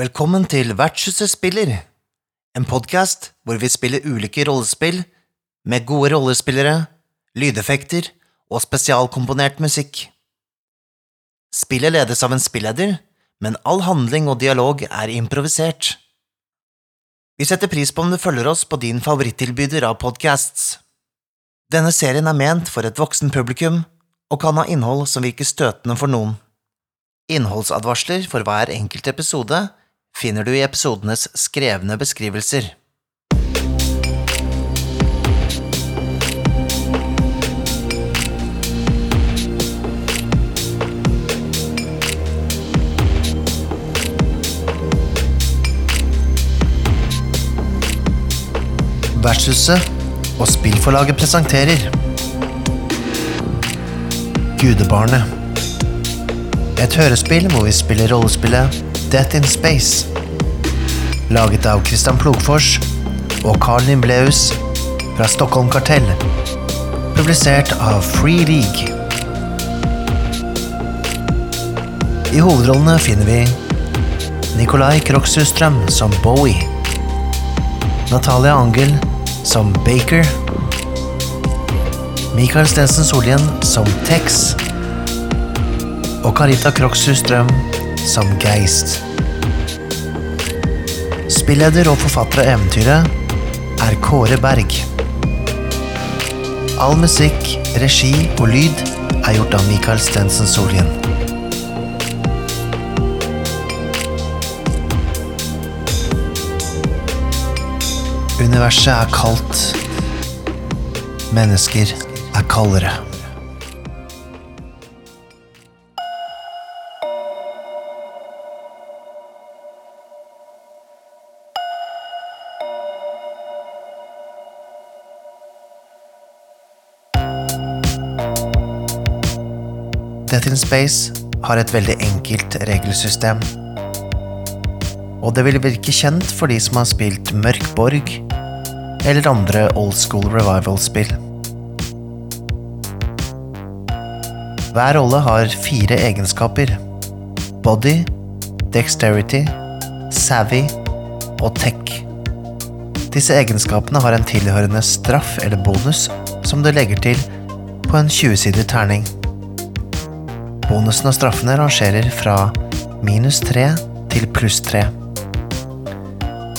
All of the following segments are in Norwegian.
Velkommen til Vertshuset spiller, en podkast hvor vi spiller ulike rollespill med gode rollespillere, lydeffekter og spesialkomponert musikk. Spillet ledes av en spilleder, men all handling og dialog er improvisert. Vi setter pris på om du følger oss på din favorittilbyder av podcasts. Denne serien er ment for et voksen publikum og kan ha innhold som virker støtende for noen. Innholdsadvarsler for hver enkelt episode finner du i episodenes skrevne beskrivelser. Vertshuset og spillforlaget presenterer Gudebarnet. Et hørespill hvor vi spiller rollespillet Death in Space. Laget av Christian Plogfors og Carl Nimbleus fra Stockholm Kartell. Publisert av Free League. I hovedrollene finner vi Nikolai Kroksustrøm som Bowie. Natalia Angel som Baker. Mikael Stensen Solien som Tex. Og Carita Kroksustrøm som Geist. Spilleder og forfatter av eventyret er Kåre Berg. All musikk, regi og lyd er gjort av Mikael Stensen Solien. Universet er kaldt. Mennesker er kaldere. Death in Space har et veldig enkelt regelsystem. Og det vil virke kjent for de som har spilt Mørk Borg eller andre old school revival-spill. Hver rolle har fire egenskaper. Body, dexterity, savvy og tech. Disse egenskapene har en tilhørende straff eller bonus som du legger til på en 20-sider terning. Bonusen og straffene rangerer fra minus 3 til pluss 3.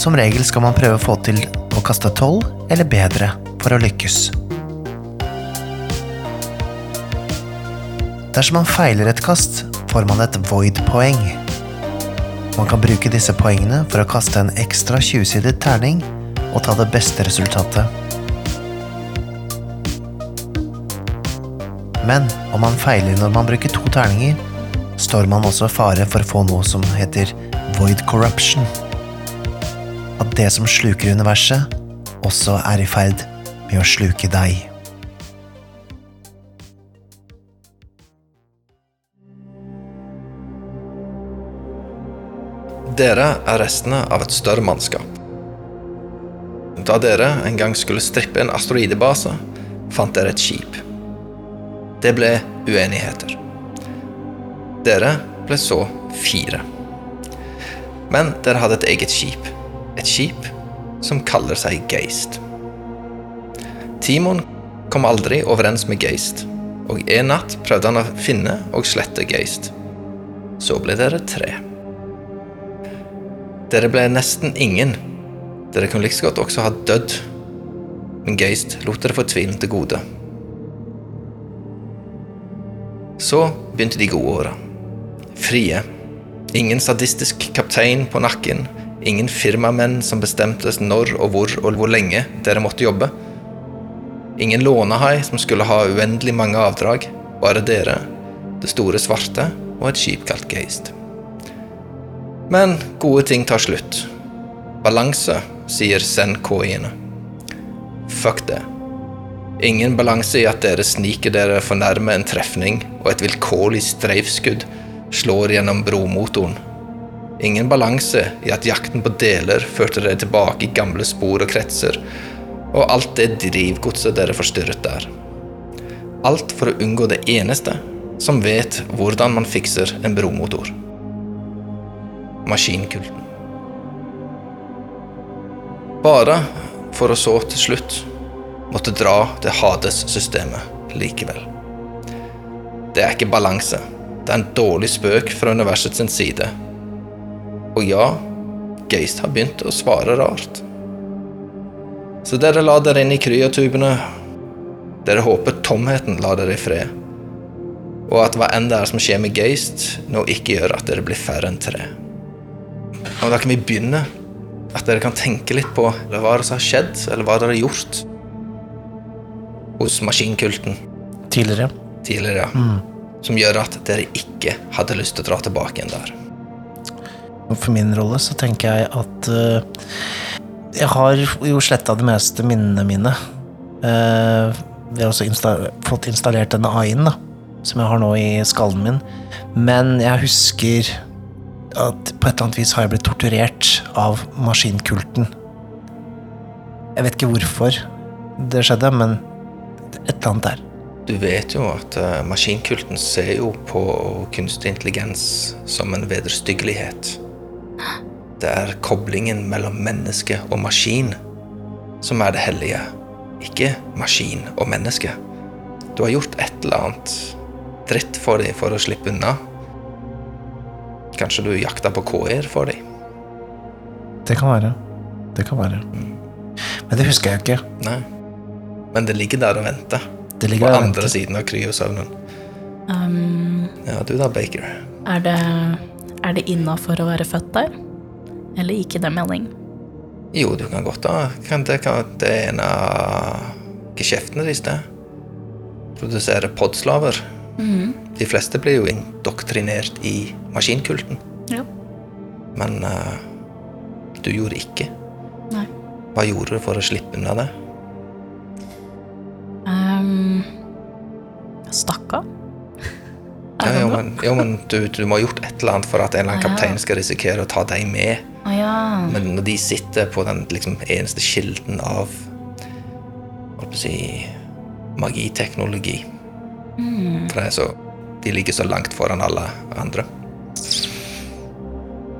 Som regel skal man prøve å få til å kaste 12 eller bedre for å lykkes. Dersom man feiler et kast, får man et void-poeng. Man kan bruke disse poengene for å kaste en ekstra 20-sidet terning og ta det beste resultatet. Men om man feiler når man bruker to terninger, står man også i fare for å få noe som heter void corruption. At det som sluker universet, også er i ferd med å sluke deg. Dere er restene av et større mannskap. Da dere en gang skulle strippe en asteroidebase, fant dere et skip. Det ble uenigheter. Dere ble så fire. Men dere hadde et eget skip. Et skip som kaller seg Geist. Timon kom aldri overens med Geist, og en natt prøvde han å finne og slette Geist. Så ble dere tre. Dere ble nesten ingen. Dere kunne like godt også ha dødd, men Geist lot dere få tvilen til gode. Så begynte de gode åra. Frie. Ingen sadistisk kaptein på nakken. Ingen firmamenn som bestemte når og hvor og hvor lenge dere måtte jobbe. Ingen lånehai som skulle ha uendelig mange avdrag. Bare dere, det store svarte og et skip kalt Geist. Men gode ting tar slutt. Balanse, sier Zen-KI-ene. Fuck det. Ingen balanse i at dere sniker dere for nærme en trefning, og et vilkårlig streifskudd slår gjennom bromotoren. Ingen balanse i at jakten på deler førte dere tilbake i gamle spor og kretser, og alt det drivgodset dere forstyrret der. Alt for å unngå det eneste som vet hvordan man fikser en bromotor. Maskinkulten. Bare for å så til slutt måtte dra til Hades-systemet likevel. Det er ikke balanse. Det er en dårlig spøk fra universets side. Og ja, Geist har begynt å svare rart. Så dere la dere inn i kryotubene. Dere håper tomheten lar dere i fred. Og at hva enn det er som skjer med Geist, nå ikke gjør at dere blir færre enn tre. Og da kan vi begynne. At dere kan tenke litt på hva som har skjedd, eller hva dere har gjort hos maskinkulten Tidligere. tidligere. Som gjør at dere ikke hadde lyst til å dra tilbake igjen der. For min rolle så tenker jeg at uh, jeg har jo sletta de meste minnene mine. Uh, vi har også insta fått installert denne AI-en, da, som jeg har nå i skallen min. Men jeg husker at på et eller annet vis har jeg blitt torturert av maskinkulten. Jeg vet ikke hvorfor det skjedde, men et eller annet der. Du vet jo at eh, maskinkulten ser jo på kunstig intelligens som en vederstyggelighet. Det er koblingen mellom menneske og maskin som er det hellige, ikke maskin og menneske. Du har gjort et eller annet dritt for dem for å slippe unna. Kanskje du jakta på KI-er for dem? Det kan være. Det kan være. Men det husker jeg ikke. Nei. Men det ligger der og venter. Det På ligger der og andre venter. siden av kryosøvnen. Um, Ja, du da, Baker. er det, er det innafor å være født der? Eller ikke det mening? Jo, du kan godt da. Kan det, kan, det er en av geskjeftene deres, det. Produsere podslaver. De fleste blir jo indoktrinert i maskinkulten. Ja. Men uh, du gjorde ikke. Nei. Hva gjorde du for å slippe unna det? Um, stakk av? Ja, jo, men, jo, men du, du må ha gjort et eller annet for at en eller annen kaptein skal risikere å ta deg med. Å ja. Men når de sitter på den liksom, eneste kilden av Hva skal jeg si Magiteknologi For det er så De ligger så langt foran alle andre.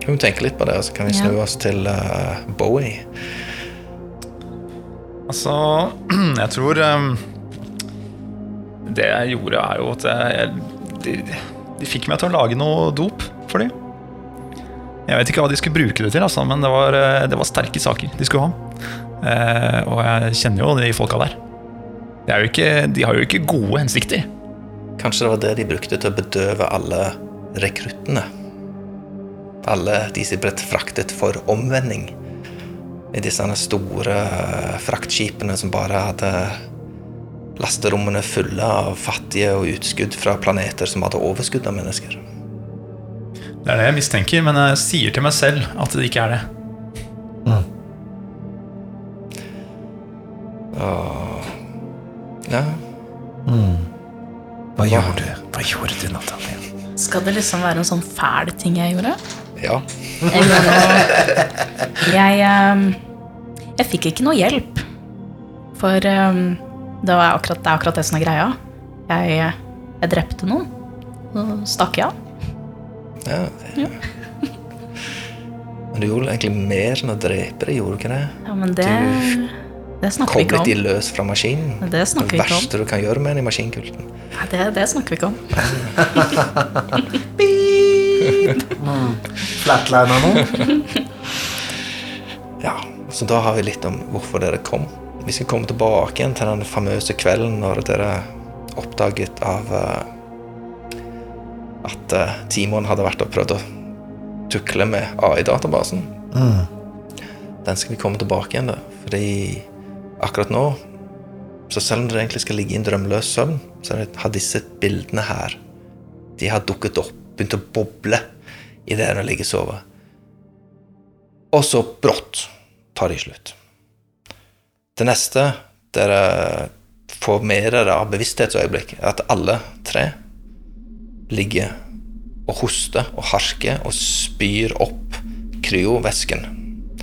Kan vi tenke litt på det, og så kan vi Ja. snu oss til uh, Bowie. Altså, jeg tror ehm, Det jeg gjorde, er jo at jeg, de, de fikk meg til å lage noe dop for dem. Jeg vet ikke hva de skulle bruke det til, altså, men det var, eh, det var sterke saker de skulle ha. Eh, og jeg kjenner jo de folka der. De, ikke, de har jo ikke gode hensikter. Kanskje det var det de brukte til å bedøve alle rekruttene. Alle de som ble fraktet for omvending. I disse store eh, fraktskipene som bare hadde lasterommene fulle av fattige og utskudd fra planeter som hadde overskudd av mennesker. Det er det jeg mistenker, men jeg sier til meg selv at det ikke er det. Ja, Hva gjorde du? Hva gjorde du, Natalie? Skal det liksom være en sånn fæl ting jeg gjorde? ja. Jeg, jeg, um, jeg fikk ikke noe hjelp. For um, det, var akkurat, det er akkurat det som er greia. Jeg, jeg drepte noen. Så stakk jeg av. ja. Ja. Men du gjorde egentlig mer enn å drepe det, gjorde du ikke det? Ja, men det, det snakker vi ikke om. Koblet de løs fra maskinen. Det Det snakker vi ikke om. verste du kan gjøre med en i maskinkulten. Nei, Det, det snakker vi ikke om. Flatliner nå. Ja, så da har vi litt om hvorfor dere kom. Vi skal komme tilbake igjen til den famøse kvelden når dere oppdaget av eh, at eh, Timon hadde vært og prøvd å tukle med AI-databasen. Den skal vi komme tilbake igjen, da. Fordi akkurat nå, så selv om dere egentlig skal ligge i en drømmeløs søvn, så har disse bildene her De har dukket opp, begynt å boble idet dere ligger og sover. Og så brått tar de slutt. Det neste dere får med dere av bevissthetsøyeblikk, er at alle tre ligger og hoster og harker og spyr opp kryovæsken.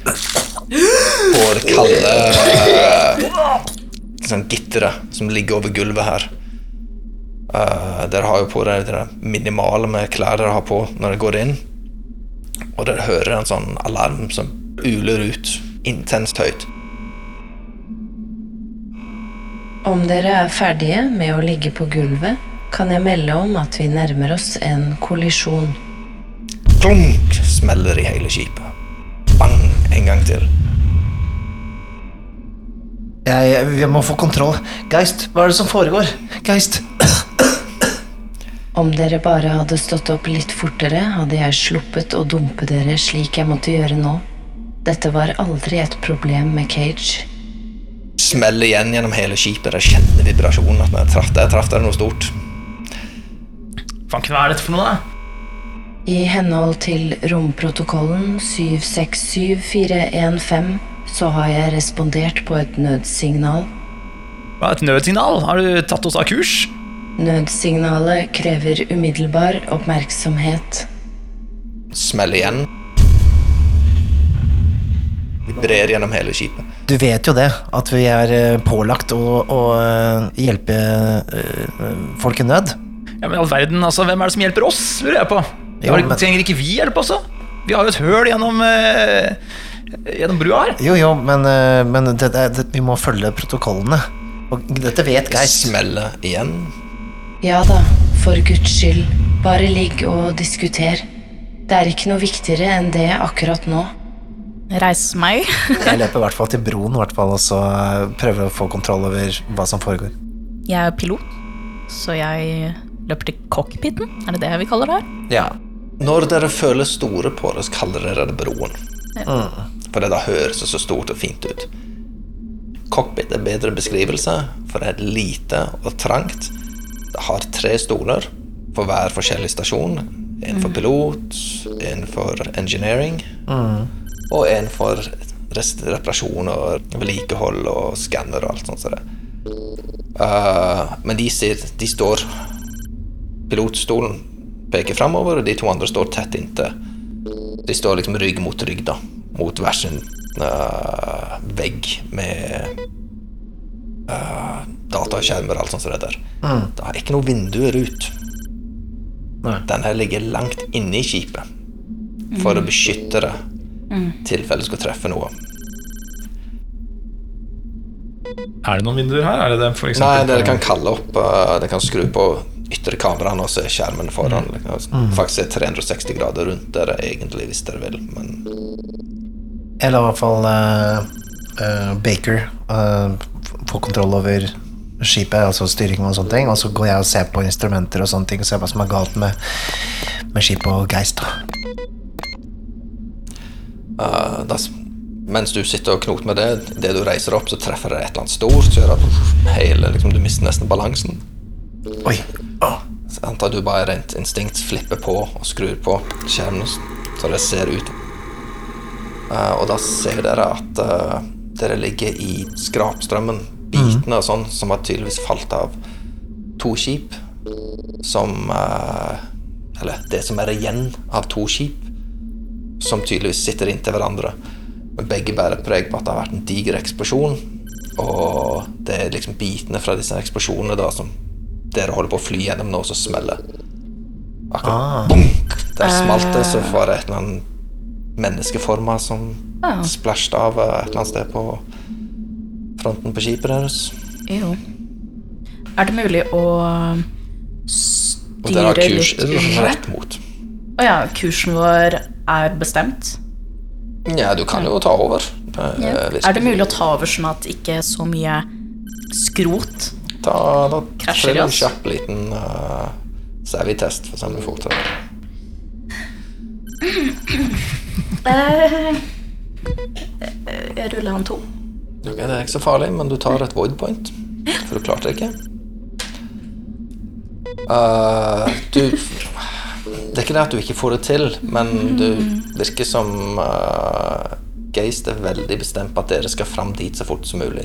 På det kalde sånn gitteret som ligger over gulvet her. Uh, dere har jo på dere det minimale med klær dere har på når dere går inn. Og dere hører en sånn alarm som uler ut intenst høyt. Om dere er ferdige med å ligge på gulvet, kan jeg melde om at vi nærmer oss en kollisjon. Klunk smeller i hele skipet. Bang en gang til. Jeg, vi må få kontroll. Geist, hva er det som foregår? Geist. Om dere bare hadde stått opp litt fortere, hadde jeg sluppet å dumpe dere slik jeg måtte gjøre nå. Dette var aldri et problem med Cage. Smeller igjen gjennom hele skipet. Jeg kjenner vibrasjonen. at jeg traff det, jeg traff det noe stort. Fanken, hva er dette for noe, da? I henhold til romprotokollen 767415 så har jeg respondert på et nødsignal. Hva er et nødsignal? Har du tatt oss av kurs? Nødsignalet krever umiddelbar oppmerksomhet. Smell igjen. Vibrerer gjennom hele skipet. Du vet jo det, at vi er eh, pålagt å, å eh, hjelpe eh, folk i nød. Ja, men i all verden, altså, Hvem er det som hjelper oss, lurer jeg på? Jo, men- Trenger ikke vi hjelp også? Vi har jo et høl gjennom, gjennom brua her. Jo, jo, men, men det, det, det, vi må følge protokollene. Og dette vet Geir. Smelle igjen. Ja da, for guds skyld, bare ligg og diskuter. Det er ikke noe viktigere enn det akkurat nå. Reise meg. Jeg løper i hvert fall til broen hvert fall, og så eh, prøver å få kontroll over hva som foregår. Jeg er pilot, så jeg løper til cockpiten. Er det det vi kaller det her? Ja. Når dere føler store på det, så kaller dere det broen. For det da høres så stort og fint ut. Cockpit er bedre beskrivelse, for det er lite og trangt. Det har tre stoler for hver forskjellig stasjon. En for pilot, en for engineering, og en for reparasjon og vedlikehold og skanner og alt sånt. Eh, men de, ser, de står Pilotstolen peker framover, og de to andre står tett inntil. De står liksom rygg mot rygg, da, mot hver sin uh, vegg med uh, dataskjermer og alt sånt som det der. Det er ikke noen vinduer ut. Nei. Den her ligger langt inne i skipet for å beskytte det i tilfelle skal treffe noe. Er det noen vinduer her? Er det det for Nei, dere kan kalle opp uh, Dere kan skru på ytre kameraene og se skjermen foran. Liksom. Faktisk er 360 grader rundt dere egentlig, hvis dere vil, men Eller i hvert fall uh, uh, Baker uh, f- få kontroll over skipet, altså styring og sånne ting, og så går jeg og ser på instrumenter og sånne ting, og ser hva som er galt med, med skipet og Geist. da. Uh, das, mens du sitter og knoter med det, det du reiser opp, så treffer det et eller annet stort, så gjør at hele, liksom, du mister nesten balansen. Oi. Oh. Så jeg antar du bare rent instinkt flipper på og skrur på skjermen så det ser ut. Uh, og da ser dere at uh, dere ligger i skrapstrømmen, bitene og sånn, som har tydeligvis falt av to skip. Som uh, Eller det som er igjen av to skip, som tydeligvis sitter inntil hverandre. Men begge bærer preg på at det har vært en diger eksplosjon. Og det er liksom bitene fra disse eksplosjonene da som dere holder på å fly gjennom nå, som smeller. Akkurat bunk, Der smalt det, så var det et eller annet menneskeforma som Ah. splæsjet av eh, et eller annet sted på fronten på skipet deres. Jo. Er det mulig å Og dere har styre kurs litt rett mot. Å ja, kursen vår er bestemt. Ja, du kan jo ta over. Ja. Er det mulig å ta over sånn at ikke så mye skrot Ta, da Krasjer i oss? Ta en kjapp liten uh, savvy-test, for å se om du får til det. Eh, Jeg ruller han to. Okay, Det er ikke så farlig, men du tar et void point, for du klarte det ikke. Uh, du Det er ikke det at du ikke får det til, men du virker som uh, Geist er veldig bestemt på at dere skal fram dit så fort som mulig.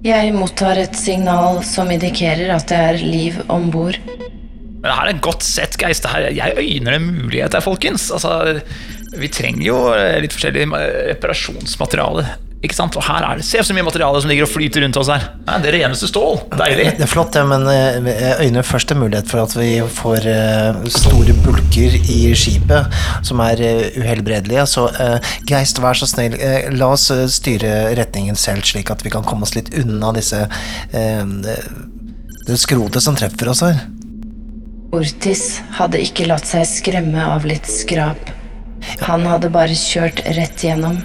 Jeg mottar et signal som indikerer at det er liv om bord. Men det her er godt sett, Geist. Her- Jeg øyner en mulighet her, folkens. Altså, vi trenger jo litt forskjellig reparasjonsmateriale Ikke sant? Og her er det, Se så mye materiale som ligger og flyter rundt oss her. Ja, det reneste stål. Deilig. Det er flott, det, men eh, jeg øyner først en mulighet for at vi får eh, store bulker i skipet som er eh, uhelbredelige. Så eh, Geist, vær så snill, eh, la oss eh, styre retningen selv, slik at vi kan komme oss litt unna disse eh, det skrotet som treffer oss her. Ortis hadde ikke latt seg skremme av litt skrap. Han hadde bare kjørt rett gjennom.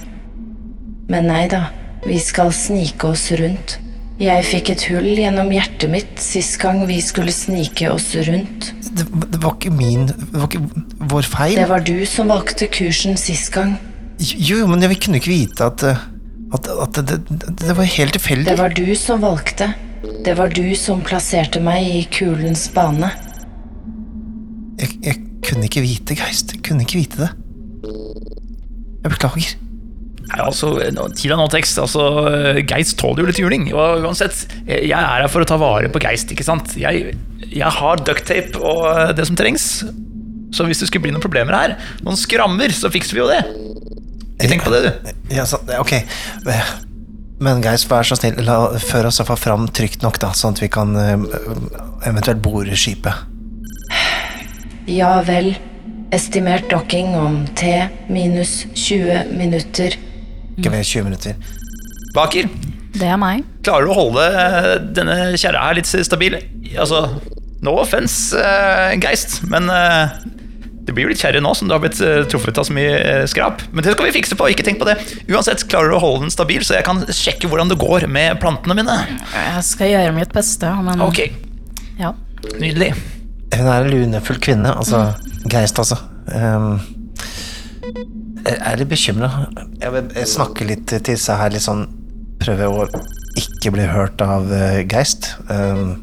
Men nei da, vi skal snike oss rundt. Jeg fikk et hull gjennom hjertet mitt sist gang vi skulle snike oss rundt. Det, det var ikke min Det var ikke vår feil. Det var du som valgte kursen sist gang. Jo, jo, men vi kunne ikke vite at at, at det, det, det var helt tilfeldig. Det var du som valgte. Det var du som plasserte meg i kulens bane. Jeg, jeg kunne ikke vite, Geist. Jeg kunne ikke vite det. Jeg beklager. Nei, altså, Tida nå tekst, altså, Geist tåler jo litt juling. Og uansett, jeg er her for å ta vare på Geist. ikke sant? Jeg, jeg har ducktape og det som trengs. Så hvis det skulle bli noen problemer her, noen skrammer, så fikser vi jo det. Ikke tenk på det, du. Ja, så, ok. Men Geist, vær så snill, la, før oss iallfall fram trygt nok, da, sånn at vi kan eh, eventuelt bore skipet. Ja vel. Estimert dokking om T minus 20 minutter. Ikke ved 20 minutter. Baker, Det er meg. klarer du å holde eh, denne kjerra her litt stabil? Altså, no offense, eh, Geist, men eh, det blir jo litt kjerre nå som du har blitt eh, truffet av så mye eh, skrap. Men det skal vi fikse på, ikke tenk på det. Uansett, klarer du å holde den stabil, så jeg kan sjekke hvordan det går med plantene mine? Jeg skal gjøre mitt beste, men Ok, ja. nydelig. Hun er en lunefull kvinne, altså. Geist, altså. Um, jeg er litt bekymra. Jeg vil jeg snakker litt til disse her, litt sånn Prøve å ikke bli hørt av uh, Geist. Um,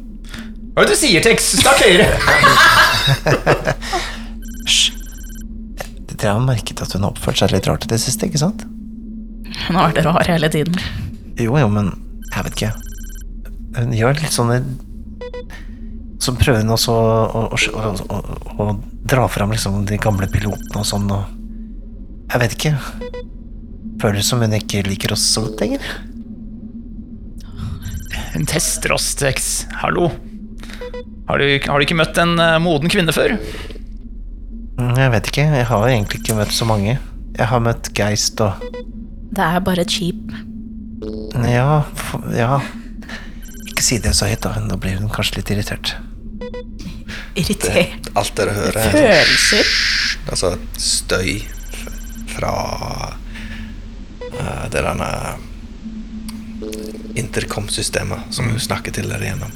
Hva er det du sier, Tex? Snakk høyere! Hysj. Dere har merket at hun har oppført seg litt rart i det siste, ikke sant? Hun har vært rar hele tiden. Jo, jo, men jeg vet ikke. Hun gjør litt sånne Så prøver hun også å, å, å, å, å dra fram liksom de gamle pilotene og sånn, og Jeg vet ikke. Føles som hun ikke liker oss så godt lenger. Hun tester oss, Tex. Hallo. Har du, har du ikke møtt en eh, moden kvinne før? Mm, Jeg vet ikke. Jeg har egentlig ikke møtt så mange. Jeg har møtt Geist og Det er bare et skip. Ja, ja. Ikke si det så høyt, da. Da blir hun kanskje litt irritert. Irritert. Alt dere hører, er Følelser. altså støy fra uh, det derne intercom-systemet som hun snakker til dere gjennom.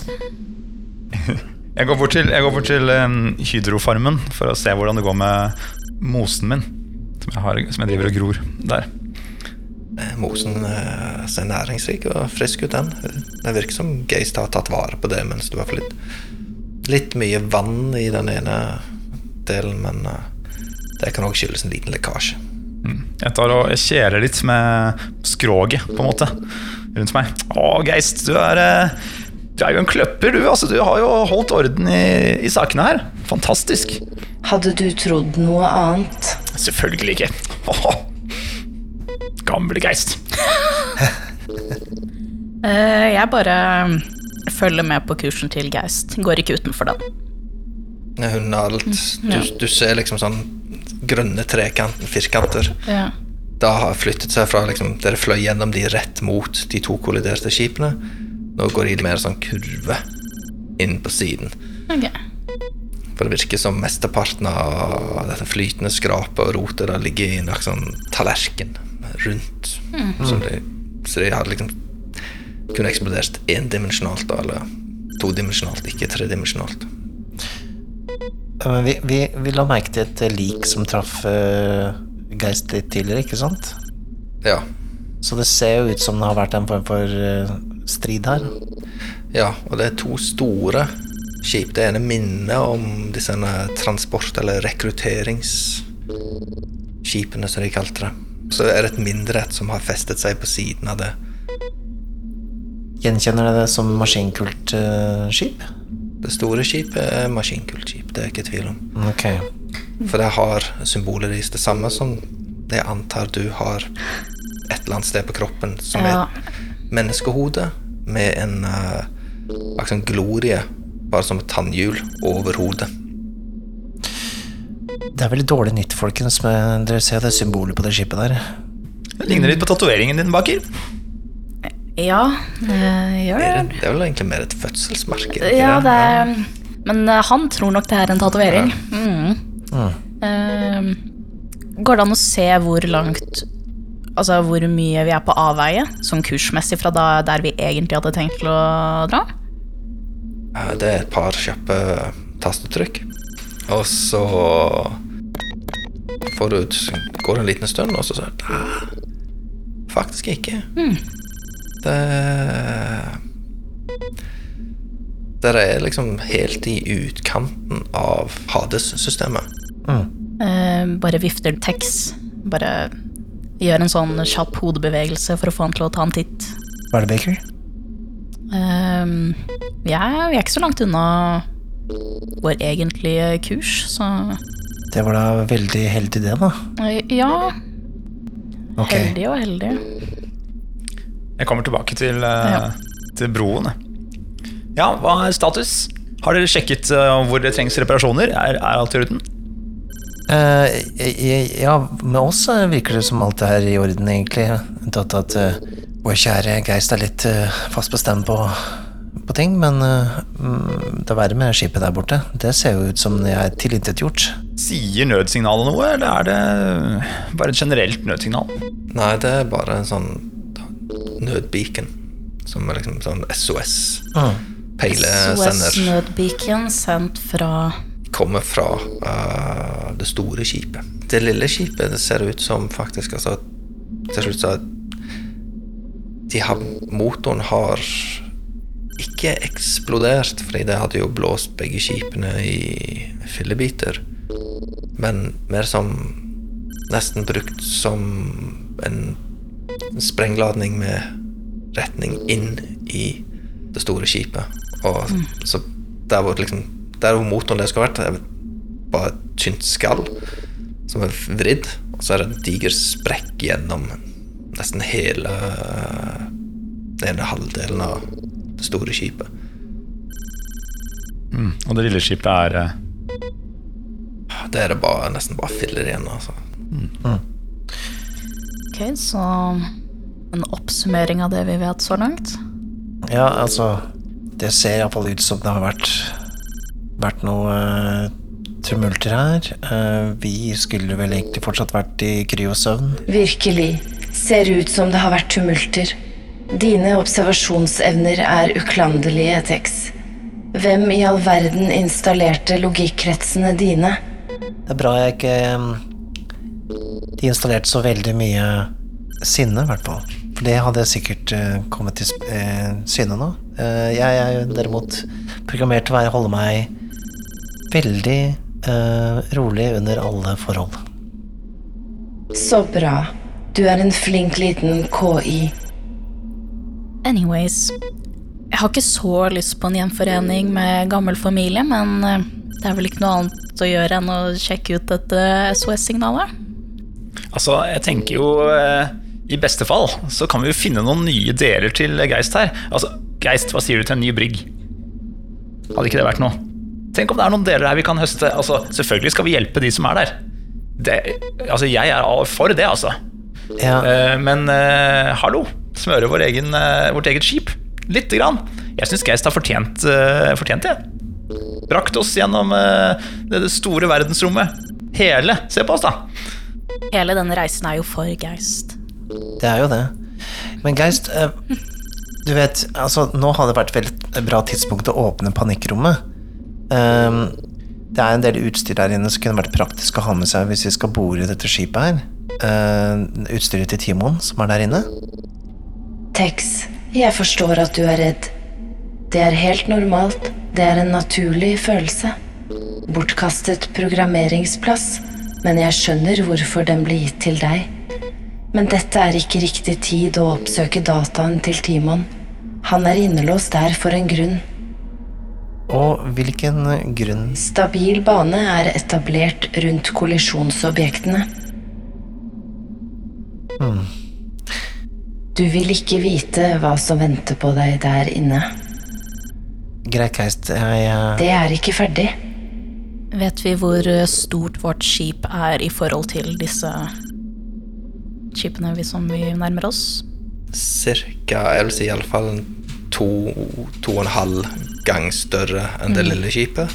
Jeg går bort til, går bort til um, Hydrofarmen for å se hvordan det går med mosen min. Som jeg, har, som jeg driver og gror der. Eh, Mosen uh, ser næringsrik og frisk ut, den. Det virker som Geist har tatt vare på det, mens du har litt, litt mye vann i den ene delen, men eh, det kan òg skyldes en liten lekkasje. Jeg tar og kjeler litt med skroget, på en måte, rundt meg. Å, Geist, du er, eh, du er jo en kløpper, du. Altså, du har jo holdt orden i, i sakene her. Fantastisk. Hadde du trodd noe annet? Selvfølgelig ikke. Åhå. Gamle Geist. Eh, jeg bare følger med på kursen til Geist. Går ikke utenfor den. Hun har alt du, du ser liksom sånn grønne trekanter, firkanter. Ja. Da har flyttet seg fra liksom, Dere fløy gjennom de rett mot de to kolliderte skipene. Nå går de mer sånn kurve inn på siden. Okay. For det virker som mesteparten av dette flytende skrapet og rotet da ligger i en sånn tallerken rundt. Så, de, så de hadde liksom kunne eksplodert endimensjonalt, eller todimensjonalt, ikke tredimensjonalt. Vi, vi, vi la merke til et lik som traff uh, Geist litt tidligere, ikke sant? Ja. Så det ser jo ut som det har vært en form for uh, strid her. ja, og det er to store skip. Det ene minner om disse transport- eller rekrutteringsskipene, som de kalte det. Så er det et mindre et som har festet seg på siden av det. Gjenkjenner dere det som maskinkult Uh, skip? Det store skipet er maskinkullskip, det er jeg ikke i tvil om. Ok. For det har symbolet deres det samme som jeg antar du har et eller annet sted på kroppen som Ja. er menneskehode med en uh, glorie, bare som et tannhjul over hodet. Det er veldig dårlig nytt, folkens. Men dere ser det symbolet på det skipet der. Det ligner litt på tatoveringen din, Baker. Ja, det gjør Er det. det, er vel egentlig mer et fødselsmerke? Ja, det er Men eh, han tror nok det er en tatovering. Mm. Eh, går det an å se hvor langt Altså hvor mye vi er på avveie, sånn kursmessig fra da, der vi egentlig hadde tenkt å dra? Eh, Det er et par kjappe tastetrykk. Og så får du går det en liten stund, og så sier du «Ah, Faktisk ikke. Det Dere er liksom helt i utkanten av Hades-systemet. Eh, bare vifter Tex. Bare gjør en sånn kjapp hodebevegelse for å få han til å ta en titt. Hva er det, Baker? Um, ja, er, vi er ikke så langt unna vår egentlige kurs, så Det var da veldig heldig, det, da. eh, Ja, Okay. heldig og heldig. Jeg kommer tilbake til, eh, Ja. til broen. Ja, hva er status? Har dere sjekket eh, hvor det trengs reparasjoner? Er, er alt i orden? Eh, ja, med oss virker det som alt er i orden, egentlig. Unntatt at uh, vår kjære Geist er litt uh, fast bestemt på, på ting. Men det er verre med skipet der borte, det ser jo ut som det er tilintetgjort. Sier nødsignalet noe, eller er det bare et generelt nødsignal? Nei, det er bare en sånn nødbeacon. Som er liksom sånn SOS. Peilesender. SOS-nødbeacon sendt fra kommer fra uh, det store skipet. Det lille skipet det ser ut som faktisk altså, Det ser ut som at de har, motoren har ikke eksplodert, fordi det hadde jo blåst begge skipene i fillebiter. Men mer som Nesten brukt som en sprengladning med retning inn i det store skipet. Og så der hvor liksom Der hvor motoren det skulle vært, er bare et tynt skall som er vridd, og så er det en diger sprekk gjennom nesten hele den ene halvdelen av det store skipet. Mm. Og det lille skipet er eh, Det er det bare, nesten bare filler igjen, altså. Ok, så en oppsummering av det vi vet så langt. Ja, altså Det ser iallfall ut som det har vært Vært noe eh, tumulter her. Eh, vi skulle vel egentlig fortsatt vært i kryosøvn. Virkelig. Ser ut som det har vært tumulter. Dine observasjonsevner er uklanderlige, Tex. Hvem i all verden installerte logikkretsene dine? Det er bra jeg ikke em, De installerte så veldig mye sinne, i hvert fall. For det hadde sikkert uh, kommet til eh, syne nå. Uh, jeg er derimot programmert til å holde meg veldig eh, rolig under alle forhold. Så bra. Du er en flink liten KI. Anyways, jeg har ikke så lyst på en gjenforening med gammel familie, men det er vel ikke noe annet å gjøre enn å sjekke ut dette SOS-signalet. Altså, jeg tenker jo eh, I beste fall så kan vi jo finne noen nye deler til Geist her. Altså, Geist, hva sier du til en ny brigg? Hadde ikke det vært noe? Tenk om det er noen deler her vi kan høste. Altså, Selvfølgelig skal vi hjelpe de som er der. Det, altså, Jeg er for det, altså. Ja, Eh, men eh, hallo, smøre vår egen, eh, vårt eget skip. Lite grann. Jeg syns Geist har fortjent, fortjent det. Brakt oss gjennom det store verdensrommet. Hele. Se på oss, da. Hele denne reisen er jo for Geist. det er jo det. Men Geist, eh, du vet, altså nå hadde det vært et veldig bra tidspunkt å åpne panikkrommet. Ehm, det er en del utstyr der inne som kunne vært praktisk å ha med seg hvis vi skal bore dette skipet her. Ehm, utstyret til Timon som er der inne. Tex, jeg forstår at du er redd. Det er helt normalt. Det er en naturlig følelse. Bortkastet programmeringsplass, men jeg skjønner hvorfor den ble gitt til deg. Men dette er ikke riktig tid å oppsøke dataen til Timon. Han er innelåst der for en grunn. Og hvilken grunn Stabil bane er etablert rundt kollisjonsobjektene. Du vil ikke vite hva som venter på deg der inne. Greit, Keist. Jeg, jeg Det er ikke ferdig. Vet vi hvor eh, stort vårt skip er i forhold til disse skipene vi som vi nærmer oss? Cirka, jeg vil si iallfall to, to og en halv gang større enn det lille skipet.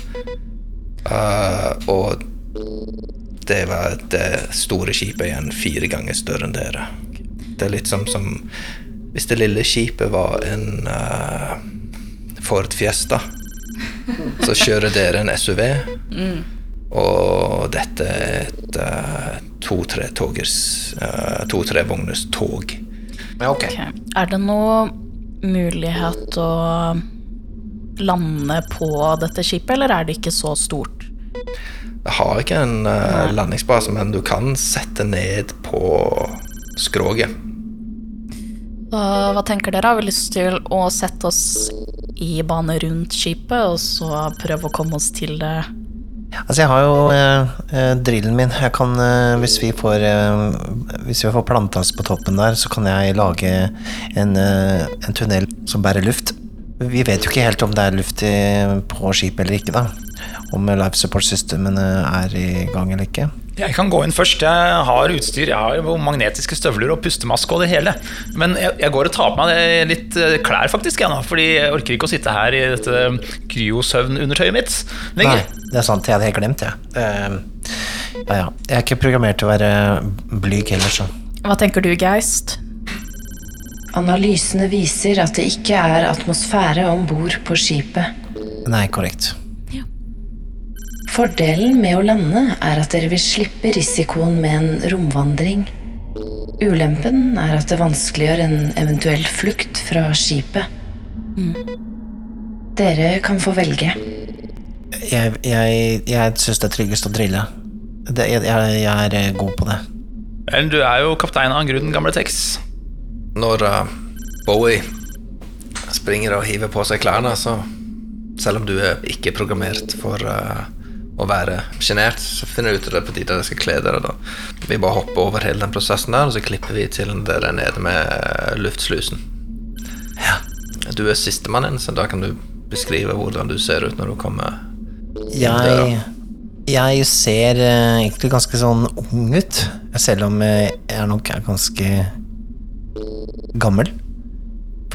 Uh, og det var det store skipet igjen fire ganger større enn dere. Det er litt som, som Hvis det lille skipet var en uh, Ford Fiesta, så kjører dere en SUV. Og dette er et uh, to-tre-togers uh, To-tre-vogners tog. Ja, okay. Ok. Er det noe mulighet å lande på dette skipet, eller er det ikke så stort? Jeg har ikke en uh, landingsbase, men du kan sette ned på skroget. Hva tenker dere? Har vi lyst til å sette oss i bane rundt skipet, og så prøve å komme oss til det? Altså, jeg har jo eh, eh, drillen min. Jeg kan, eh, hvis vi får eh, Hvis vi får planta på toppen der, så kan jeg lage en, eh, en tunnel som bærer luft. Vi vet jo ikke helt om det er luft på skipet eller ikke, da. Om life support-systemene er i gang eller ikke. Jeg kan gå inn først. Jeg har utstyr, jeg har jo magnetiske støvler og pustemaske og det hele. Men jeg, jeg går og tar på meg litt eh, klær, faktisk, jeg nå. Fordi jeg orker ikke å sitte her i dette kryosøvnundertøyet mitt lenger. Nei, det er sant. Jeg hadde helt glemt det. Eh, ja, ja. Jeg er ikke programmert til å være blyg heller, så. Hva tenker du, Geist? Analysene viser at det ikke er atmosfære om bord på skipet. Nei, korrekt. Fordelen med å lande er at dere vil slippe risikoen med en romvandring. Ulempen er at det vanskeliggjør en eventuell flukt fra skipet. Dere kan få velge. Jeg, jeg, jeg syns det er tryggest å drille. Det, jeg, jeg, er god på det. Vel, du er jo kaptein av Gruden gamle Tex. Når uh, Bowie springer og hiver på seg klærne, så selv om du er ikke programmert for uh, å være sjenert, så finner du ut av det på tide dere skal kle da. Vi bare hopper over hele den prosessen der, og så klipper vi til dere er nede med eh, luftslusen. Du er sistemann inn, så da kan du beskrive hvordan du ser ut når du kommer Jeg, jeg ser uh, egentlig ganske sånn ung ut, selv om jeg nok er ganske gammel.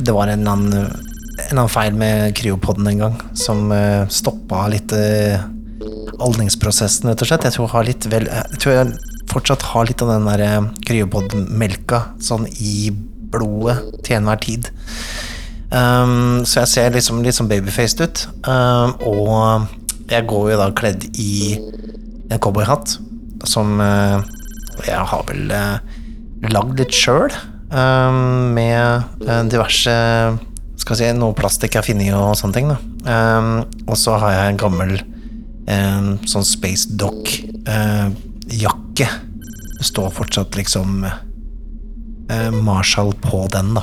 Det var en eller annen, en annen feil med kryopodden en gang, som uh, stoppa litt uh, aldringsprosessen, rett og slett. Jeg tror jeg, har litt vel, jeg tror jeg fortsatt har litt av den der eh, kryopod-melka sånn i blodet til enhver tid. Um, så jeg ser liksom litt sånn babyfaced ut. Um, og jeg går jo da kledd i en cowboyhatt som uh, jeg har vel uh, lagd litt sjøl, um, med eh, diverse skal si, noe plastikk jeg har funnet og sånne ting. Um, og så har jeg en gammel um, sånn Space Dock-jakke. det står fortsatt liksom uh, Marshall på den, da.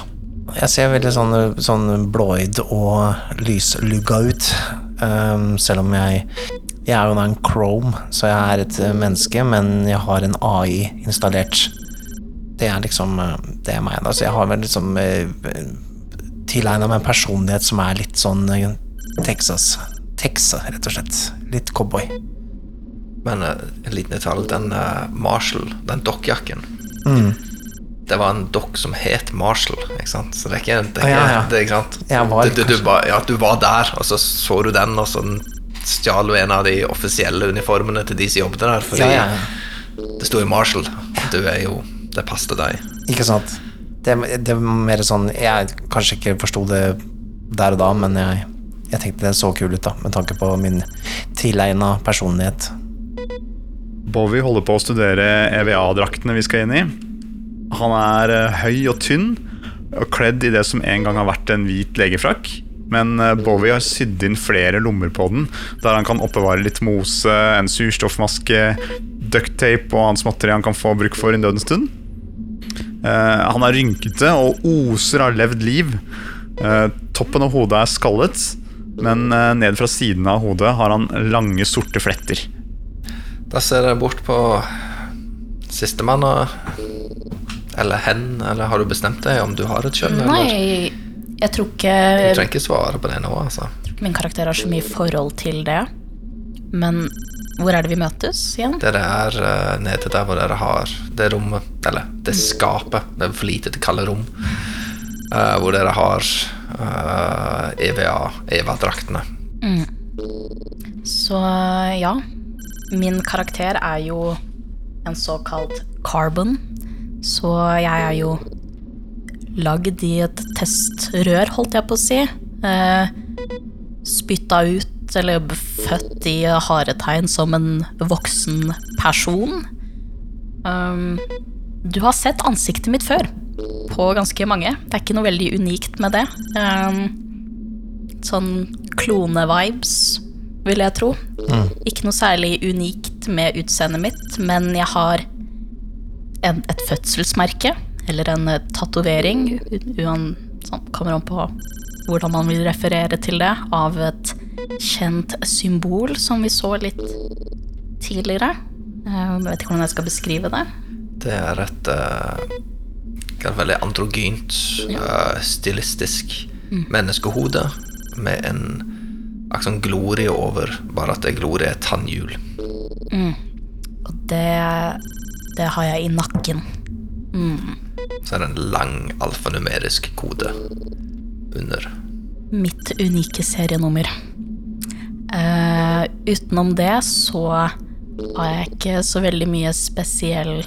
Jeg ser veldig sånn, sånn blåøyd og lyslugga ut. Um, selv om jeg Jeg er jo da en Chrome, så jeg er et uh, menneske, men jeg har en AI installert. Det er liksom uh, Det er meg, da. Så jeg har vel liksom uh, tilegna meg en personlighet som er litt sånn uh, Texas. Texas, rett og slett. Litt cowboy. Men eh, en liten detalj, den eh, Marshall, den dokkjakken Mm. Det var en dokk som het Marshall, ikke sant? Så det er ikke, det er Ja, ikke ja. Det, ikke sant? Var du, du, du, ba, ja, du var der, og så så du den, og så stjal du en av de offisielle uniformene til de som jobbet der, fordi Ja, ja, ja. det sto jo Marshall. Du er jo Det passet deg. Ikke sant? Det, det var mer sånn Jeg kanskje ikke forsto det der og da, men jeg, jeg tenkte det så kul ut, da, med tanke på min tilegna personlighet. Bowie holder på å studere EVA-draktene vi skal inn i. Han er eh, høy og tynn og kledd i det som en gang har vært en hvit legefrakk. Men eh, Bowie har sydd inn flere lommer på den, der han kan oppbevare litt mose, en surstoffmaske, ducktape og annet småtteri han kan få bruk for i dødens stund. Eh, han er rynkete og oser av levd liv. Eh, toppen av hodet er skallet, men eh, ned fra siden av hodet har han lange, sorte fletter. Da ser jeg bort på sistemann, og eller hen, eller har du bestemt deg om du har et kjønn? eller? Nei, jeg tror ikke Du trenger ikke svare på det nå, altså. min karakter har så mye forhold til det. Men hvor er det vi møtes igjen? Dere er uh, nede der hvor dere har det rommet, eller det skapet, det er for lite til kalde rom, Uh, hvor dere har uh, EVA, EVA-draktene. Så ja, min karakter er jo en såkalt carbon. Så jeg er jo lagd i et testrør, holdt jeg på å si. Uh, spytta ut, eller født i haretegn som en voksen person. Um, du har sett ansiktet mitt før, på ganske mange. Det er ikke noe veldig unikt med det. Um, sånn klone-vibes, vil jeg tro. Ikke noe særlig unikt med utseendet mitt, men jeg har en, et fødselsmerke, eller en eh, tatovering, sånn, kommer an på hvordan man vil referere til det, av et kjent symbol som vi så litt tidligere. Eh, Jeg vet ikke hvordan jeg skal beskrive det. Det er et uh, veldig androgynt, eh, stilistisk menneskehode med en sånn glorie over, bare at det glorie er tannhjul. Og det, det har jeg i nakken. Så er det en lang alfanumerisk kode under. Mitt unike serienummer. Eh, utenom det så har jeg ikke så veldig mye spesiell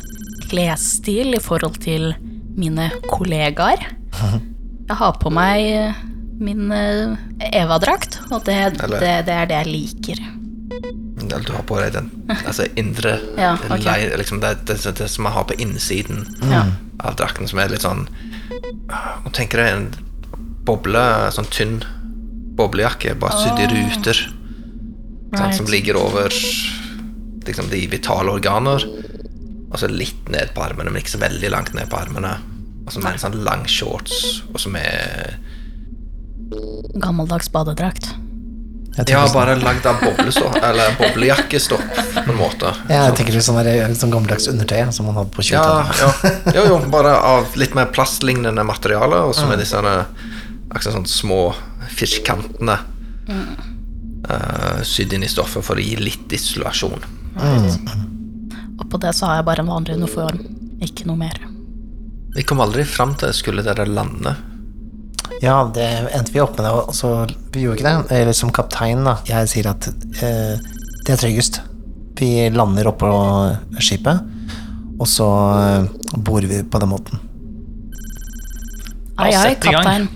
klesstil i forhold til mine kollegaer. Jeg har på meg min eh, Eva-drakt, og det, Eller- det, det er det jeg liker. Eller du har på deg den altså indre Ja, okay. leir, liksom det, det, det som jeg har på innsiden mm. av drakten, som er litt sånn Nå tenker jeg en boble, sånn tynn boblejakke, bare sydd i ruter. Sant, som ligger over liksom de vitale organer. Og så litt ned på armene, men ikke så veldig langt ned på armene. Og så med en sånn lang shorts, og så med Gammeldags badedrakt. Jeg Ja, sånn- bare lagd av boblestopp, eller boblejakkestopp, på en måte. Ja, jeg tenker litt sånn, der, sånn gammeldags undertøy som man hadde på Ja, 20-tallet. ja. Jo, jo, bare av litt mer plastlignende materiale, og så med disse sånne, akkurat sånn små firkantene eh, sydd inn i stoffet for å gi litt isolasjon. Og på det så har jeg bare en vanlig uniform, ikke noe mer. Vi kom aldri fram til skulle dere lande. Ja, det endte vi opp med og så vi gjorde ikke det. Eller som kaptein, da. Jeg sier at eh, det er tryggest. Vi lander oppå skipet, og så eh, bor vi på den måten. Ai, ai, kaptein.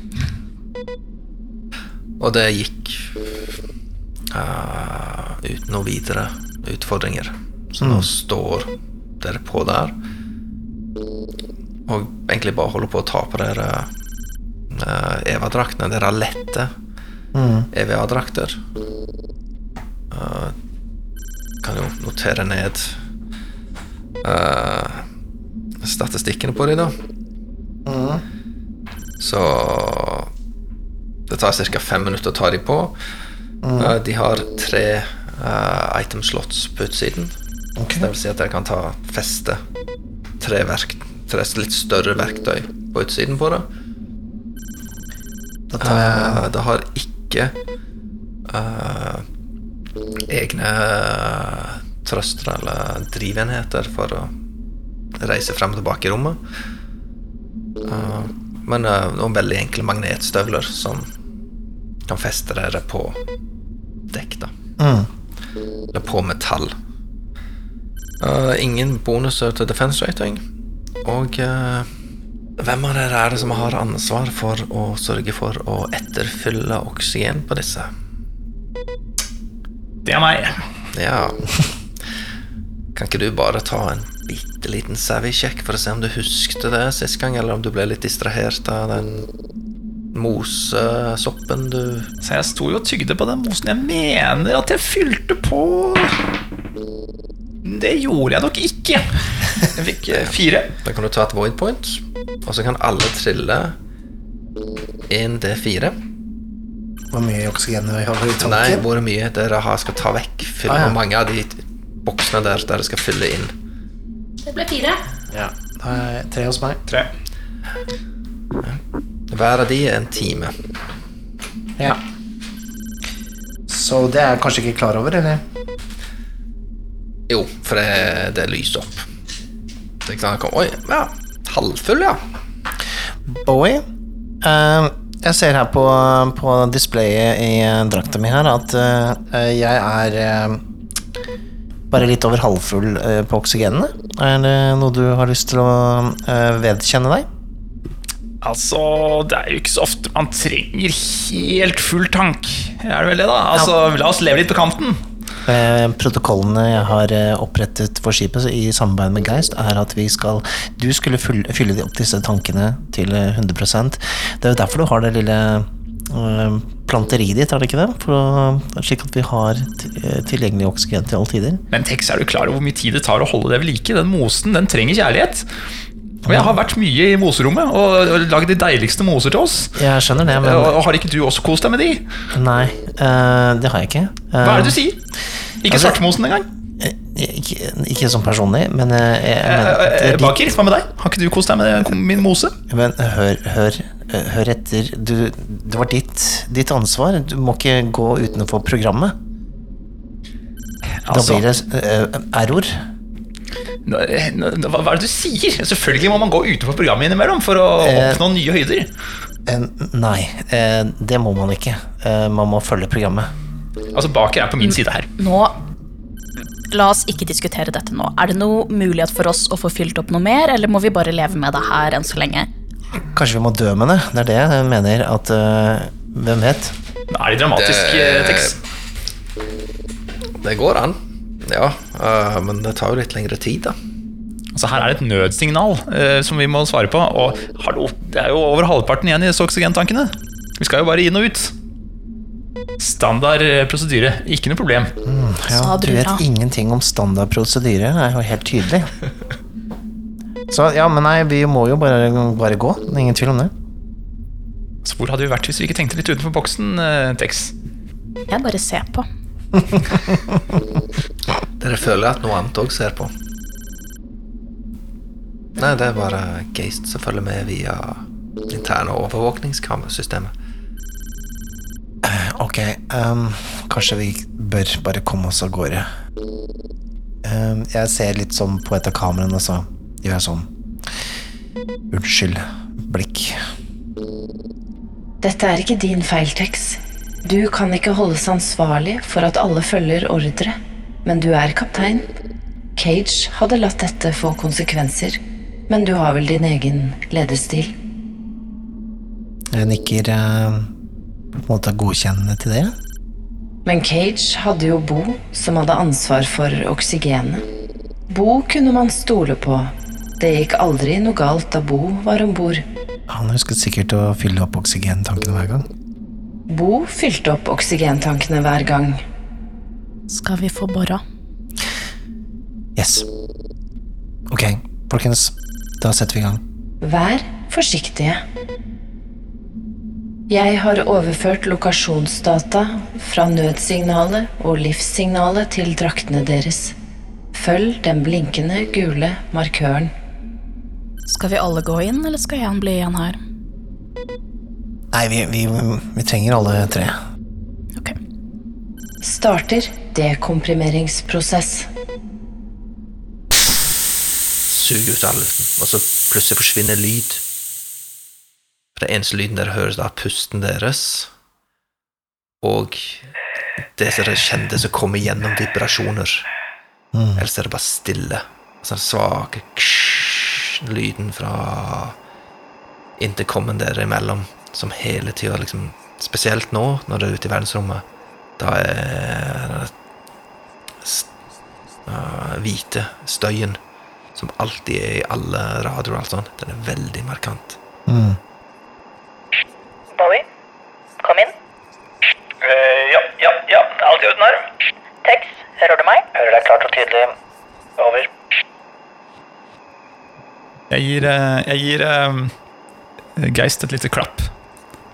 Og det gikk eh, uten noe videre utfordringer. Så nå står dere på der og egentlig bare holder på å ta på dere uh, EVA-draktene. Dere har lette EVA-drakter. Uh, kan jo notere ned uh, statistikkene på dem, da. Så det tar ca. fem minutter å ta dem på. Eh, de har tre uh, item slots på utsiden. Okay. Det vil si at dere kan ta feste tre, verk, tre litt større verktøy på utsiden på det. Jeg Eh, det har ikke eh, egne trøster eller drivenheter for å reise frem og tilbake i rommet. Eh, men eh, noen veldig enkle magnetstøvler som kan feste dere på da. Eller på metall. Uh, ingen bonuser til defense rating. Og uh, hvem av dere er det som har ansvar for å sørge for å etterfylle oksygen på disse? Det er meg. Ja. Kan ikke du bare ta en bitte liten savvy-sjekk for å se om du huskte det sist gang, eller om du ble litt distrahert av den mosesoppen du Så jeg sto jo og tygde på den mosen. Jeg mener at jeg fylte på Det gjorde jeg nok ikke. Jeg fikk eh, fire. Da kan du ta et void point, og så kan alle trille inn D4. Hvor mye oksygen har i Nei, hvor mye dere har skal ta vekk. Fylle Ah, ja. mange av de boksene der dere skal fylle inn. Det ble fire. Ja, Da er tre hos meg. Tre. Hver av de er en time. Ja. Så det er jeg kanskje ikke klar over, eller? Jo, for det, det lyser opp. Det kan komme Oi, ja. Halvfull, ja. Bowie? Uh, jeg ser her på, på displayet i eh, drakta mi her at uh, jeg er uh, bare litt over halvfull på oksygenene. Er det noe du har lyst til å vedkjenne deg? Altså, det er jo ikke så ofte man trenger helt full tank. Er det vel det, da? Altså, La oss leve litt på kanten. Eh, protokollene jeg har eh, opprettet for skipet i samarbeid med Geist, er at vi skal Du skulle fylle, fylle opp disse tankene til eh, 100% Det er jo derfor du har det lille eh, planteriet ditt, er det ikke det? For slik at vi har eh, tilgjengelig oksygen til alle tider. Men Tex, er du klar over hvor mye tid det tar å holde det ved like? Den mosen den trenger kjærlighet. Og jeg har vært mye i moserommet og lagd de deiligste moser til oss. Jeg skjønner det, men Og har ikke du også kost deg med de? Nei, uh, det har jeg ikke. Uh, Hva er det du sier? Ikke Altså- svartmosen engang? eh, Ikke, ikke sånn personlig, men, jeg, jeg, Eh, men eh, Baker, hva med deg? Har ikke du kost deg med min mose? Men hør, hør, eh, hør etter. Du, det var ditt, ditt ansvar. Du må ikke gå utenfor programmet. Da Altså, blir det uh, error. Nå- hva hva er det du sier? Selvfølgelig må man gå utenfor programmet innimellom for å Eh. oppnå nye høyder. Eh, nei, eh, det må man ikke. Eh, man må følge programmet. Altså, Baker er på min side her. Nå La oss ikke diskutere dette nå. Er det noe mulighet for oss å få fylt opp noe mer, eller må vi bare leve med det her enn så lenge? Kanskje vi må dø med det. Det er det jeg mener at eh, Hvem vet? Det er litt dramatisk Det- Tex. Det går an. Ja, uh, men det tar jo litt lengre tid, da. Altså, her er det et nødsignal uh, som vi må svare på. Og hallo, det er jo over halvparten igjen i disse oksygentankene. Vi skal jo bare inn og ut. Standard eh, prosedyre. Ikke noe problem. Ja, du vet ingenting om standard prosedyre. Det er jo helt tydelig. Så ja, men nei, vi må jo bare, bare gå. Ingen tvil om det. Så hvor hadde vi vært hvis vi ikke tenkte litt utenfor boksen, Tex? Jeg bare ser på. Dere føler at noe annet òg ser på? Nei, det er bare Geist som følger med via interne overvåkningskamerasystemet. Ok, um, kanskje vi bør bare komme oss av gårde. Um, jeg ser litt sånn på et av kameraene, så gjør jeg sånn Unnskyld. Blikk. Dette er ikke din feil, Tex. Du kan ikke holdes ansvarlig for at alle følger ordre, men du er kaptein. Cage hadde latt dette få konsekvenser, men du har vel din egen lederstil? Jeg nikker eh, på en måte godkjennende til det. Men Cage hadde jo Bo, som hadde ansvar for oksygenet. Bo kunne man stole på. Det gikk aldri noe galt da Bo var om bord. Han husket sikkert å fylle opp oksygentankene hver gang. Bo fylte opp oksygentankene hver gang. Skal vi få bora? Yes. Ok, folkens. Da setter vi i gang. Vær forsiktige. Jeg har overført lokasjonsdata fra nødsignalet og livssignalet til draktene deres. Følg den blinkende gule markøren. Skal vi alle gå inn, eller skal jeg bli igjen her? Nei, vi, vi, vi trenger alle tre. Ok. Starter dekomprimeringsprosess. Suger ut all luften, og så plutselig forsvinner lyd. For Den eneste lyden dere hører, er pusten deres. Og det som dere kjente som kommer gjennom vibrasjoner. Ellers er det bare stille. Den svake lyden fra intercomen dere imellom, som hele tida liksom Spesielt nå, når dere er ute i verdensrommet. Da er det uh, hvite støyen som alltid er i alle radioer og alt sånt. Den er veldig markant. Bowie, kom inn. ja, ja, ja. Alt i orden her. Tex, hører du meg? Hører deg klart og tydelig. Over. Jeg gir, eh, jeg gir um, Geist et lite klapp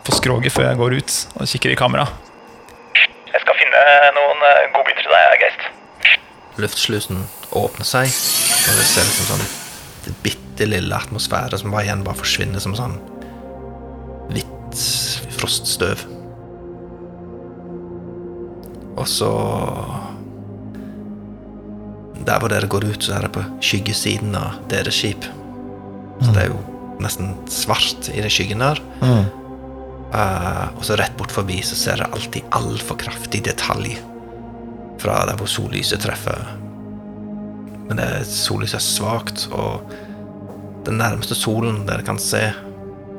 på skroget før jeg går ut og kikker i kamera. Jeg skal finne noen godbiter til deg, Geist. Luftslusen åpner seg, og det ser liksom sånn det bitte lille atmosfære som bare igjen bare forsvinner som sånn hvitt froststøv. Og så Der hvor dere går ut, så er det på skyggesiden av deres skip. Så det er jo nesten svart i den skyggen der. Eh, og så rett bort forbi så ser dere alltid altfor kraftig detalj fra der hvor sollyset treffer. Men det sollyset er svakt, og den nærmeste solen dere kan se,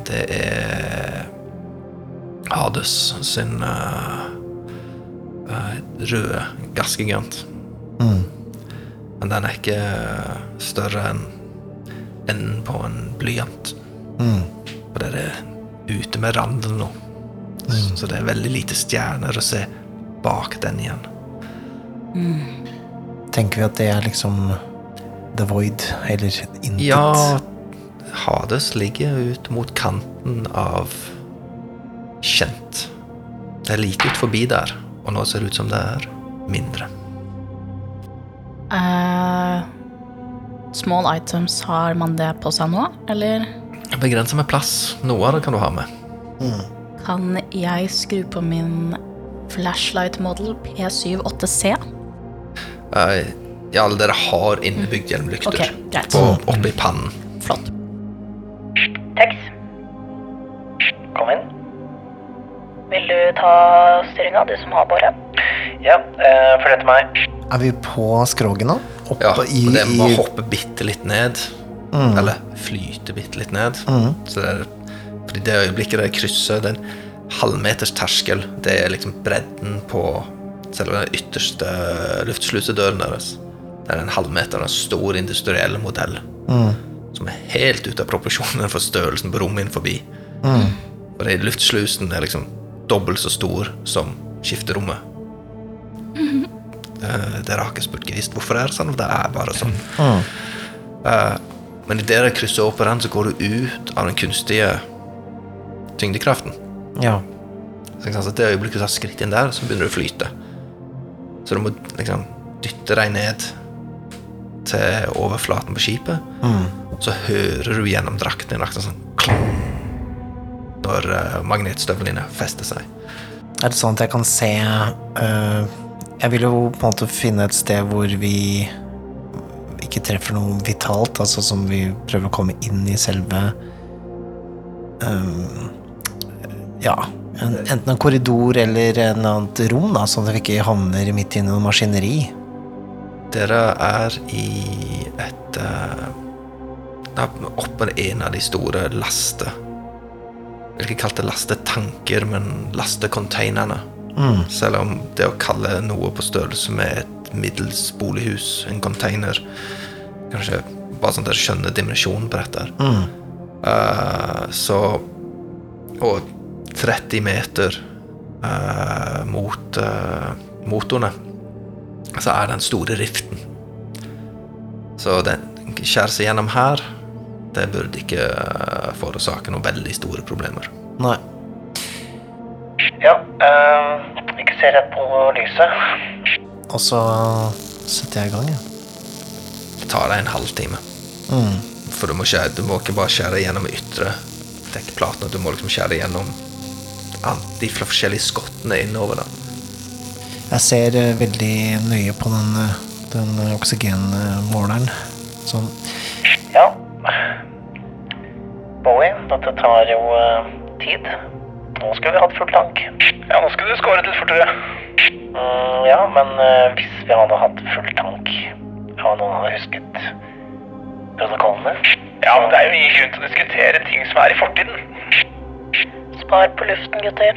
det er Hades sin uh, uh, røde gassgigant. Men den er ikke større enn enden på en blyant. Og dere er ute med randen nå. Så det er veldig lite stjerner å se bak den igjen. Tenker vi at det er liksom The Void, eller intet? Ja, Hades ligger ut mot kanten av kjent. Det er like ut forbi der, og nå ser det ut som det er mindre. Uh, small items, har man det på seg nå, eller Begrensa med plass. Noe av det kan du ha med. kan jeg skru på min flashlight model P78C? Eh, ja, dere har innebygd hjelmlykter okay, greit. på, oppi pannen. Flott. Tex, kom inn. Vil du ta styringa, du som har båret? Ja, eh, følg etter meg. Er vi på skroget nå? Oppe Ja, i, Ja, det må i hoppe bitte litt ned. Eller flyte bitte litt ned. Så det er, fordi det øyeblikket det krysser den halvmeters terskel, det er liksom bredden på selve den ytterste luftslusedøren deres. Det er en halvmeter, en stor industriell modell som er helt ute av proporsjoner for størrelsen på rommet inn forbi. Og det luftslusen er liksom dobbelt så stor som skifterommet. Eh, Dere har ikke spurt visst hvorfor det er sånn, det er bare sånn. Eh, men idet dere krysser over på den, så går du ut av den kunstige tyngdekraften. Ja. Så det øyeblikket du tar skritt inn der, så begynner du å flyte. Så du må liksom dytte deg ned til overflaten på skipet. Så hører du gjennom drakten din akkurat sånn klang, når uh, magnetstøvlene fester seg. Er det sånn at jeg kan se uh, Jeg vil jo på en måte finne et sted hvor vi ikke treffer noe vitalt, altså som vi prøver å komme inn i selve øhm, Ja, en, enten en korridor eller en annet rom, da, sånn at vi ikke havner midt inne i noe maskineri. Dere er i et uh, Oppå en av de store laste... Jeg vil ikke kalle det lastetanker, men lastecontainerne. Selv om det å kalle noe på størrelse med et middels bolighus en container Kanskje bare sånn at dere skjønner dimensjonen på dette. Mm. Uh, så Og 30 meter eh, mot eh, motorene så er den store riften. Så den skjærer seg gjennom her. Det burde ikke eh, forårsake noen veldig store problemer. Nei. Ja, eh, ikke se rett på lyset. Og så setter jeg i gang, jeg. Det tar deg en halvtime. For du må, skjære, du må ikke bare skjære gjennom ytre dekkplatene, du må liksom skjære gjennom an- de forskjellige skottene innover. da. Jeg ser øh, veldig nøye på den, øh, den øh, oksygenmåleren. Sånn. Ja. Bowie, dette tar jo eh, tid. Nå skulle vi hatt full tank. Ja, nå skulle du skåret litt fortere. Mm, ja, men eh, hvis vi hadde hatt full tank, ja, noen hadde husket protokollene Ja, men det er jo ingen grunn til å diskutere ting som er i fortiden. Spar på luften, gutter.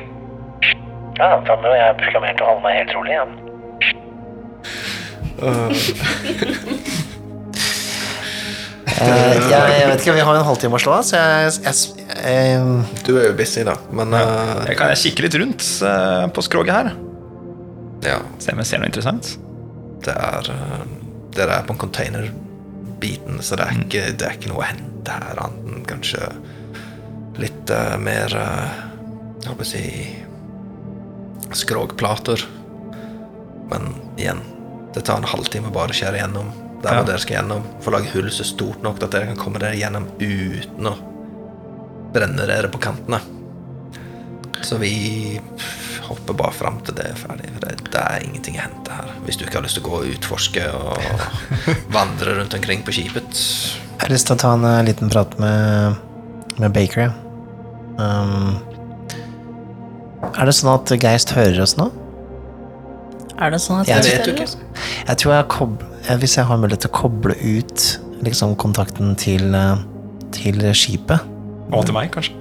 Ja, Tommy og jeg proklamerte å holde meg helt rolig, igjen Eh, jeg, jeg vet ikke, vi har en halvtime å slå av, så jeg, jeg, jeg Du er jo busy, da, men uh, Jeg kan jeg kikke litt rundt uh, på skroget her. ja, Se om jeg ser noe interessant. det er eh, Dere er på en container-biten, så det er ikke, det er ikke noe å hente her, annet enn kanskje litt uh, mer uh, Jeg håper å si skrogplater. Men igjen, det tar en halvtime bare å skjære gjennom Der Ja. dere skal gjennom. Få lage hull så stort nok at dere kan komme dere gjennom uten å brenne dere på kantene. Så vi hopper bare fram til det er ferdig. For det, det er ingenting å hente her. Hvis du ikke har lyst til å gå og utforske og vandre rundt omkring på skipet. Jeg har lyst til å ta en eh, liten prat med, med Baker, ja. Um, er det sånn at Geist hører oss nå? Er det sånn at Jeg vet jo ikke. Jeg tror jeg kob eh, Hvis jeg har mulighet til å koble ut liksom kontakten til, eh, til skipet Og til meg, kanskje.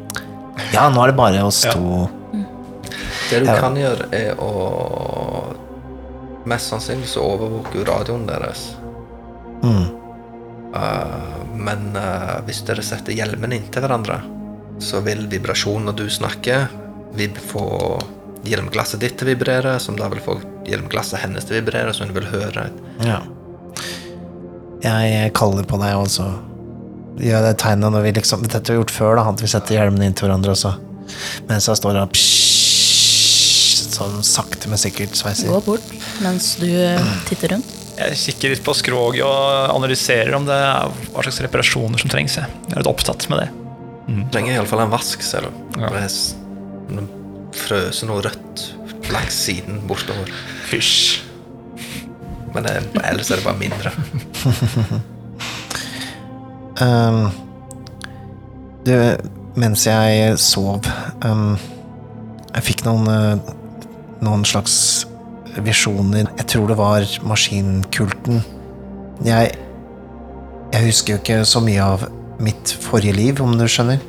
Ja, nå er det bare oss Ja. to. Det du kan gjøre, er å Mest sannsynlig så overvåker jo radioen deres. Mm. Uh, men uh, hvis dere setter hjelmene inntil hverandre, så vil vibrasjonen når du snakker, vib få hjelmglasset ditt til å vibrere, som da vil få hjelmglasset hennes til å vibrere, så hun vil høre. Ja. Jeg kaller på deg, og så gjør jeg det tegnet når vi liksom Dette har vi gjort før, da, at vi setter hjelmene inn til hverandre også. Mens jeg står og sånn sakte, men sikkert sveiser. Gå bort mens du titter rundt. Jeg kikker litt på skroget og analyserer om det er hva slags reparasjoner som trengs. Jeg er litt opptatt med det. Du trenger iallfall en vask, ser du. Ja. Det er s- noe rødt langs siden bortover. Fysj. Men det, ellers er det bare mindre. Um, du, mens jeg sov um, Jeg fikk noen uh, Noen slags visjoner. Jeg tror det var maskinkulten. Jeg Jeg husker jo ikke så mye av mitt forrige liv, om du skjønner.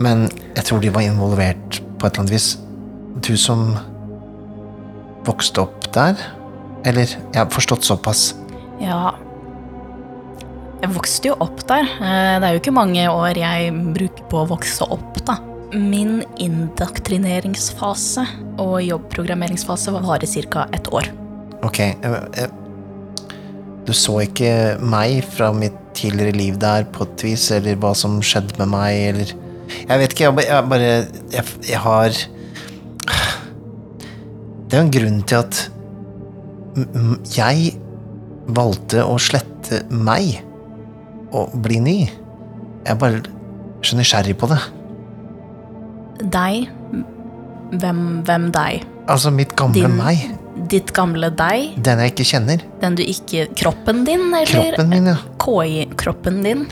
Men jeg tror de var involvert på et eller annet vis. Du som vokste opp der? Eller Jeg har forstått såpass. Ja Jeg vokste jo opp der. Eh, Det er jo ikke mange år jeg bruker på å vokse opp, da. Min indoktrineringsfase og jobbprogrammeringsfase varer ca. et år. Ok, eh, eh, du så ikke meg fra mitt tidligere liv der på et vis, eller hva som skjedde med meg, eller Jeg vet ikke, jeg bare Jeg, jeg har Det er jo en grunn til at jeg valgte å slette meg og bli ny. Jeg er bare så nysgjerrig på det. Deg Hvem, hvem deg? Altså, mitt gamle Din- meg. Ditt gamle deg? Den jeg ikke kjenner. Den du ikke Kroppen din, eller Kroppen min, ja. KI-kroppen din?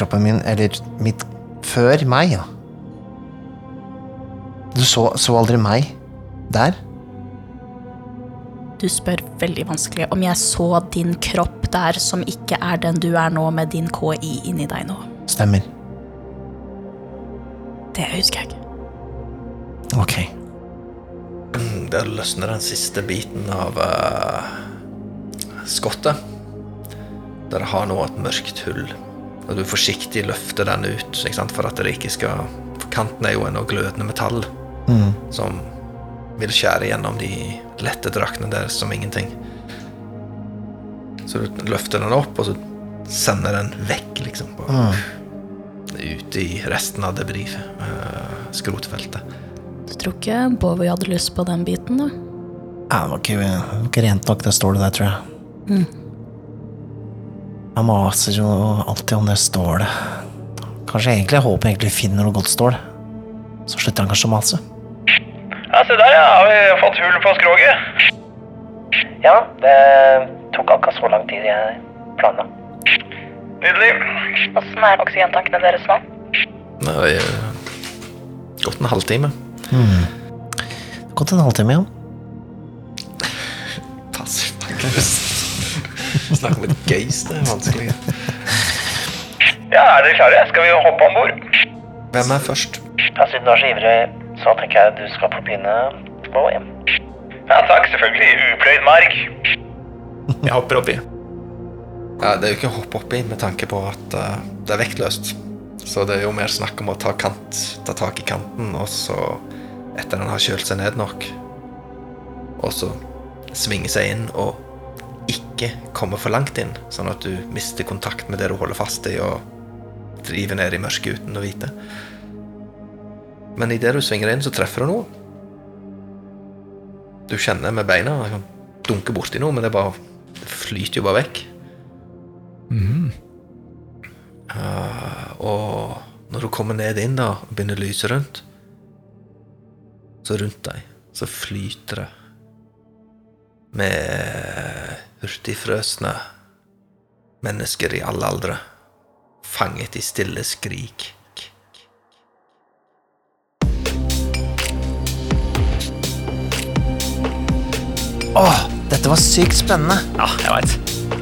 kroppen min, eller mitt før meg, ja. Du så, så aldri meg der? Du spør veldig vanskelig om jeg så din kropp der som ikke er den du er nå, med din KI inni deg nå. Stemmer. Det husker jeg ikke. Ok. Der løsner den siste biten av uh, skottet. Der har nå et mørkt hull. Og du forsiktig løfter den ut, ikke sant? for at det ikke skal For kanten er jo ennå glødende metall Mm. som vil skjære gjennom de lette draktene der som ingenting. Så du løfter den opp, og så sender den vekk, liksom. Bare Ut i resten av debris, eh, skrotfeltet. Du tror ikke Bowie hadde lyst på den biten, da? Ja, det var ikke, det var ikke rent nok, det stålet der, tror jeg. Han maser jo alltid om det stålet. Kanskje egentlig, jeg håper egentlig finner noe godt stål. Så slutter han kanskje å mase. Ja, se der, ja. Har vi fått hull på skroget? Ja, det tok akkurat så lang tid jeg planla. Nydelig. Åssen er oksygentankene deres nå? Det har eh, gått en halvtime. Har gått en halvtime, ja. Pass aggressiv. Snakk om et geist, det er vanskelig. Ja, er dere klare? Skal vi hoppe om bord? Hvem er først? Ja, siden du er så ivrig, så tenker jeg du skal få begynne hjem. Ja, takk. Selvfølgelig. Upløyd mark. Jeg hopper oppi. Ja, det er jo ikke å hoppe oppi med tanke på at uh, det er vektløst. Så det er jo mer snakk om å ta, kant, ta tak i kanten, og så, etter den har kjølt seg ned nok, og så svinge seg inn og ikke komme for langt inn, sånn at du mister kontakt med det du holder fast i, og driver ned i mørket uten å vite. Men idet du svinger inn, så treffer du noe. Du kjenner med beina, du kan dunke borti noe, men det bare det flyter jo bare vekk. Eh, og når du kommer ned inn da, og begynner å lyse rundt, så rundt deg så flyter det med hurtigfrøsne mennesker i alle aldre, fanget i stille skrik. Åh, dette var sykt spennende. Ja, jeg veit.